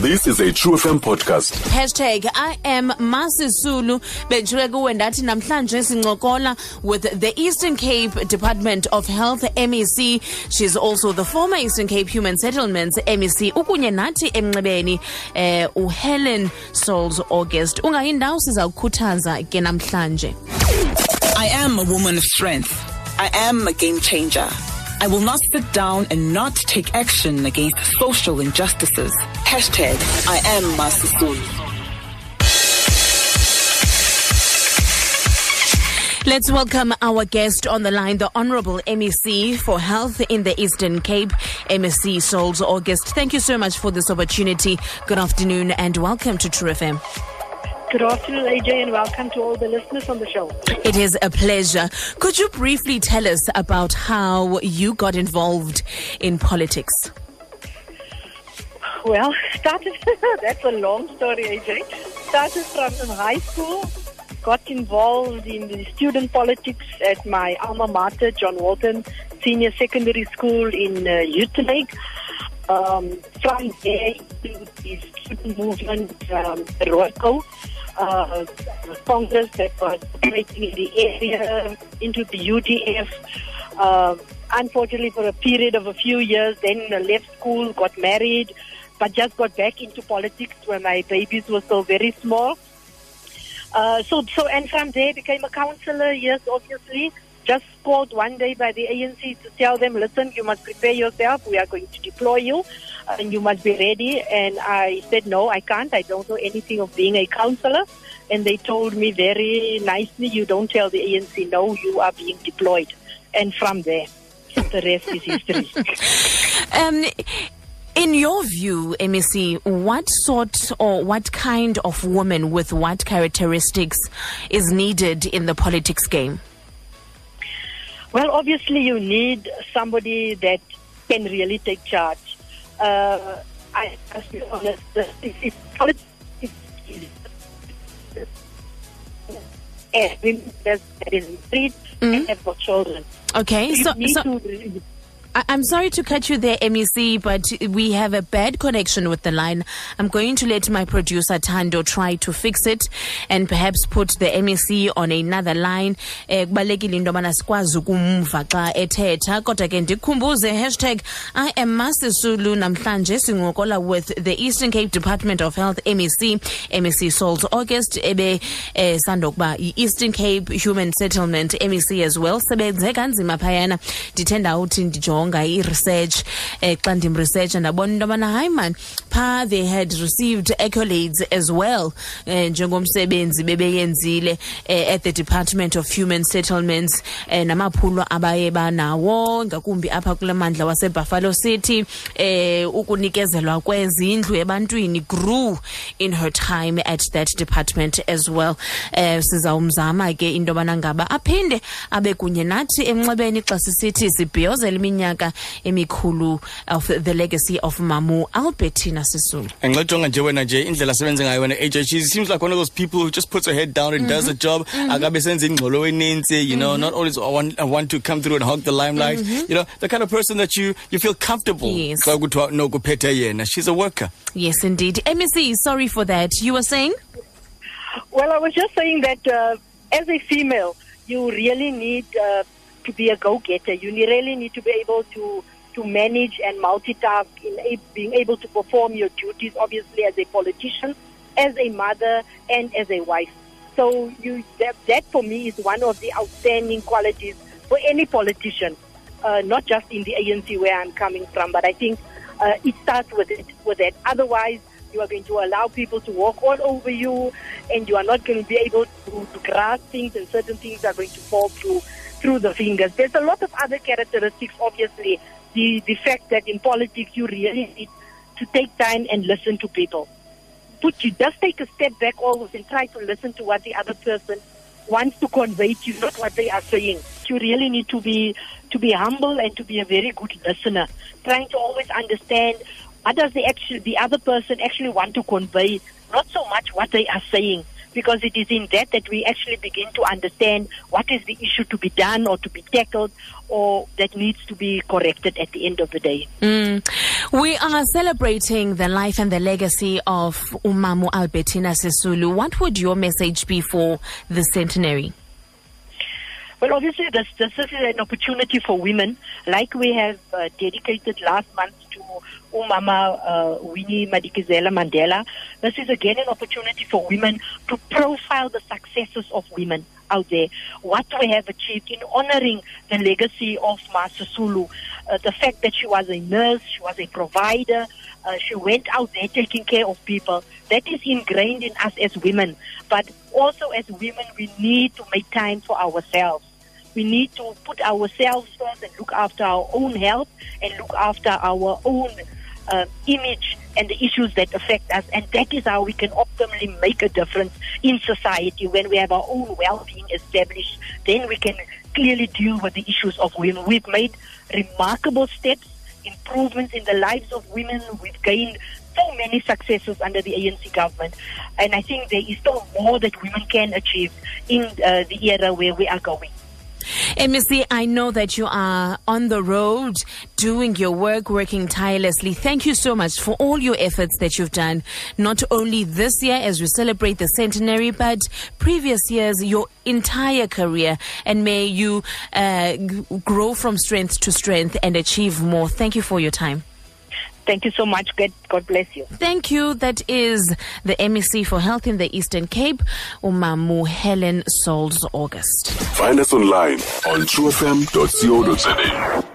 This is a True FM podcast. Hashtag I am Masisulu. Bejule kuwe ndathi namhlanje sincokola with the Eastern Cape Department of Health MEC. She's also the former Eastern Cape Human Settlements MEC. Ukunye nathi emnxebeni eh uHelen Sauls August. Ungayindawo sizawukhuthaza ke namhlanje. I am a woman of strength. I am a game changer. I will not sit down and not take action against social injustices. Hashtag I am Masisulu. Let's welcome our guest on the line, the Honorable MEC for Health in the Eastern Cape, MEC Sauls August. Thank you so much for this opportunity. Good afternoon and welcome to True FM. Good afternoon, AJ, and welcome to all the listeners on the show. It is a pleasure. Could you briefly tell us about how you got involved in politics? Well, started, that's a long story, AJ. Started from high school, got involved in the student politics at my alma mater, John Walton Senior Secondary School in uh. Um, from there, the student movement, um, ROICO, uh, Congress that was operating in the area, into the UDF. Uh, unfortunately, for a period of a few years, then left school, got married, but just got back into politics when my babies were still very small. Uh, so, so, and from there became a councillor. Yes, obviously, just called one day by the ANC to tell them, listen, you must prepare yourself. We are going to deploy you, and you must be ready. And I said, no, I can't. I don't know anything of being a councillor. And they told me very nicely, you don't tell the ANC, no, you are being deployed. And from there, the rest is history. Um, in your view, MEC, what sort or what kind of woman with what characteristics is needed in the politics game? Well, obviously, you need somebody that can really take charge. Uh, I must be honest, it's, politics. And women that is married and have got children. Okay, You so, so to I- I'm sorry to cut you there, MEC, but we have a bad connection with the line. I'm going to let my producer Tando try to fix it and perhaps put the MEC on another line. Eh, kubalulekile into yobana sikwazi ukumva xa ethetha. Kodwa ke hashtag I am Masisulu. Namhlanje sincokola with the Eastern Cape Department of Health MEC MEC Sauls August ebe eh, sandokuba i-Eastern Cape Human Settlement MEC as well. Sebenze kanzima phayana. Ndithe ndawuthi ndijonga i-research um xa ndimresearcha ndabona into yobana hayi man phaa they had received accolades as well um njengomsebenzi bebeyenzile um at the department of human settlements um namaphulo abaye banawo ngakumbi apha kule mandla wasebuffalo city um ukunikezelwa kwezindlu ebantwini grew in her time at that department as well. Um sizawumzama ke into yobana ngaba aphinde abe kunye nathi emnxebeni xa sisithi sibhiyozela iminyaka emikhulu of the legacy of mamu albertina sisulu. And ngijonga nje wena nje indlela asebenze ngayo wena AJ she seems like one of those people who just puts her head down and does the job. Akabe senza ingxolo enintsi you know not always I want, I want to come through and hog the limelight. You know the kind of person that you you feel comfortable Yes. xa kuthiwa no kuphethe yena. She's a worker. Yes indeed. Mec sorry for that. You were saying? Well, I was just saying that uh, as a female, you really need uh, to be a go-getter. You really need to be able to to manage and multitask in a, being able to perform your duties, obviously as a politician, as a mother, and as a wife. So you that, that for me is one of the outstanding qualities for any politician, uh, not just in the ANC where I'm coming from, but I think uh, it starts with it with that. Otherwise, you are going to allow people to walk all over you, and you are not going to be able to, to grasp things, and certain things are going to fall through through the fingers. There's a lot of other characteristics, obviously. The the fact that in politics you really need to take time and listen to people. But you just take a step back always and try to listen to what the other person wants to convey to you, not what they are saying. You really need to be to be humble and to be a very good listener, trying to always understand what does the the other person actually want to convey, not so much what they are saying. because it is in that that we actually begin to understand what is the issue to be done or to be tackled or that needs to be corrected at the end of the day. Mm. We are celebrating the life and the legacy of Umamu Albertina Sisulu. What would your message be for the centenary? Well, obviously, this, this is an opportunity for women, like we have uh, dedicated last month to Umama uh, Winnie Madikizela Mandela. This is again an opportunity for women to profile the successes of women out there, what we have achieved in honoring the legacy of Ma Sisulu, uh, the fact that she was a nurse, she was a provider, uh, she went out there taking care of people. That is ingrained in us as women. But also as women, we need to make time for ourselves. We need to put ourselves first and look after our own health and look after our own uh, image and the issues that affect us. And that is how we can optimally make a difference in society. When we have our own well-being established, then we can clearly deal with the issues of women. We've made remarkable steps, improvements in the lives of women. We've gained so many successes under the ANC government. And I think there is still more that women can achieve in uh, the era where we are going. MEC, I know that you are on the road doing your work, working tirelessly. Thank you so much for all your efforts that you've done, not only this year as we celebrate the centenary, but previous years, your entire career. And may you uh, grow from strength to strength and achieve more. Thank you for your time. Thank you so much. God, God bless you. Thank you. That is the MEC for Health in the Eastern Cape, Umamu Helen Sauls August. Find us online on truefm.co.za.